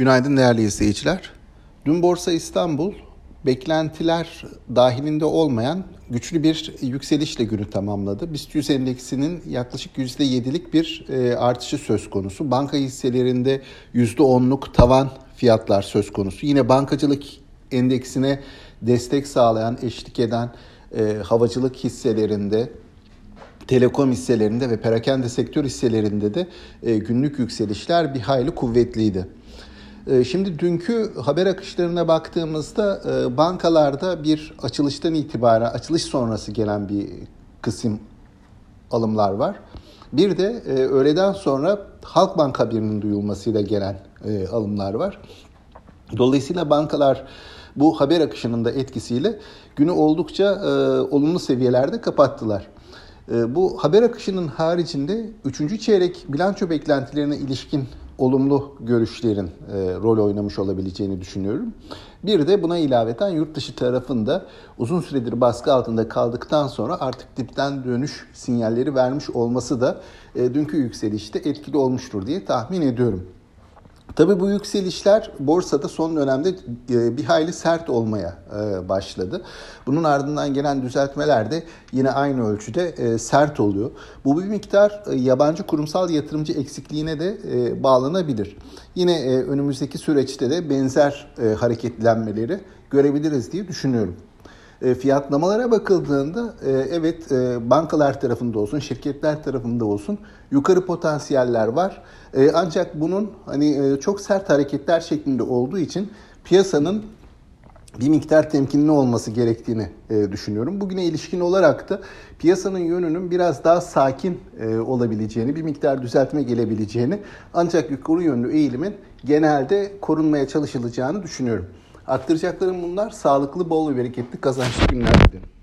Günaydın değerli izleyiciler. Dün Borsa İstanbul beklentiler dahilinde olmayan güçlü bir yükselişle günü tamamladı. BIST 100 endeksinin yaklaşık %7'lik bir e, artışı söz konusu. Banka hisselerinde %10'luk tavan fiyatlar söz konusu. Yine bankacılık endeksine destek sağlayan, eşlik eden e, havacılık hisselerinde telekom hisselerinde ve perakende sektör hisselerinde de e, günlük yükselişler bir hayli kuvvetliydi. E, şimdi dünkü haber akışlarına baktığımızda e, bankalarda bir açılıştan itibaren açılış sonrası gelen bir kısım alımlar var. Bir de e, öğleden sonra Halkbank haberinin duyulmasıyla gelen alımlar var. Dolayısıyla bankalar bu haber akışının da etkisiyle günü oldukça olumlu seviyelerde kapattılar. Bu haber akışının haricinde 3. çeyrek bilanço beklentilerine ilişkin olumlu görüşlerin e, rol oynamış olabileceğini düşünüyorum. Bir de buna ilaveten yurt dışı tarafında uzun süredir baskı altında kaldıktan sonra artık dipten dönüş sinyalleri vermiş olması da e, dünkü yükselişte etkili olmuştur diye tahmin ediyorum. Tabii bu yükselişler borsada son dönemde e, bir hayli sert olmaya e, başladı. Bunun ardından gelen düzeltmeler de yine aynı ölçüde e, sert oluyor. Bu bir miktar yabancı kurumsal yatırımcı eksikliğine de bağlanabilir. Yine önümüzdeki süreçte de benzer hareketlenmeleri görebiliriz diye düşünüyorum. Fiyatlamalara bakıldığında evet bankalar tarafında olsun, şirketler tarafında olsun yukarı potansiyeller var. E, ancak bunun hani e, çok sert hareketler şeklinde olduğu için piyasanın bir miktar temkinli olması gerektiğini e, düşünüyorum. Bugüne ilişkin olarak da piyasanın yönünün biraz daha sakin e, olabileceğini, bir miktar düzeltme gelebileceğini ancak yukarı yönlü eğilimin genelde korunmaya çalışılacağını düşünüyorum. Aktaracaklarım bunlar. Sağlıklı, bol ve bereketli kazançlı günler dilerim.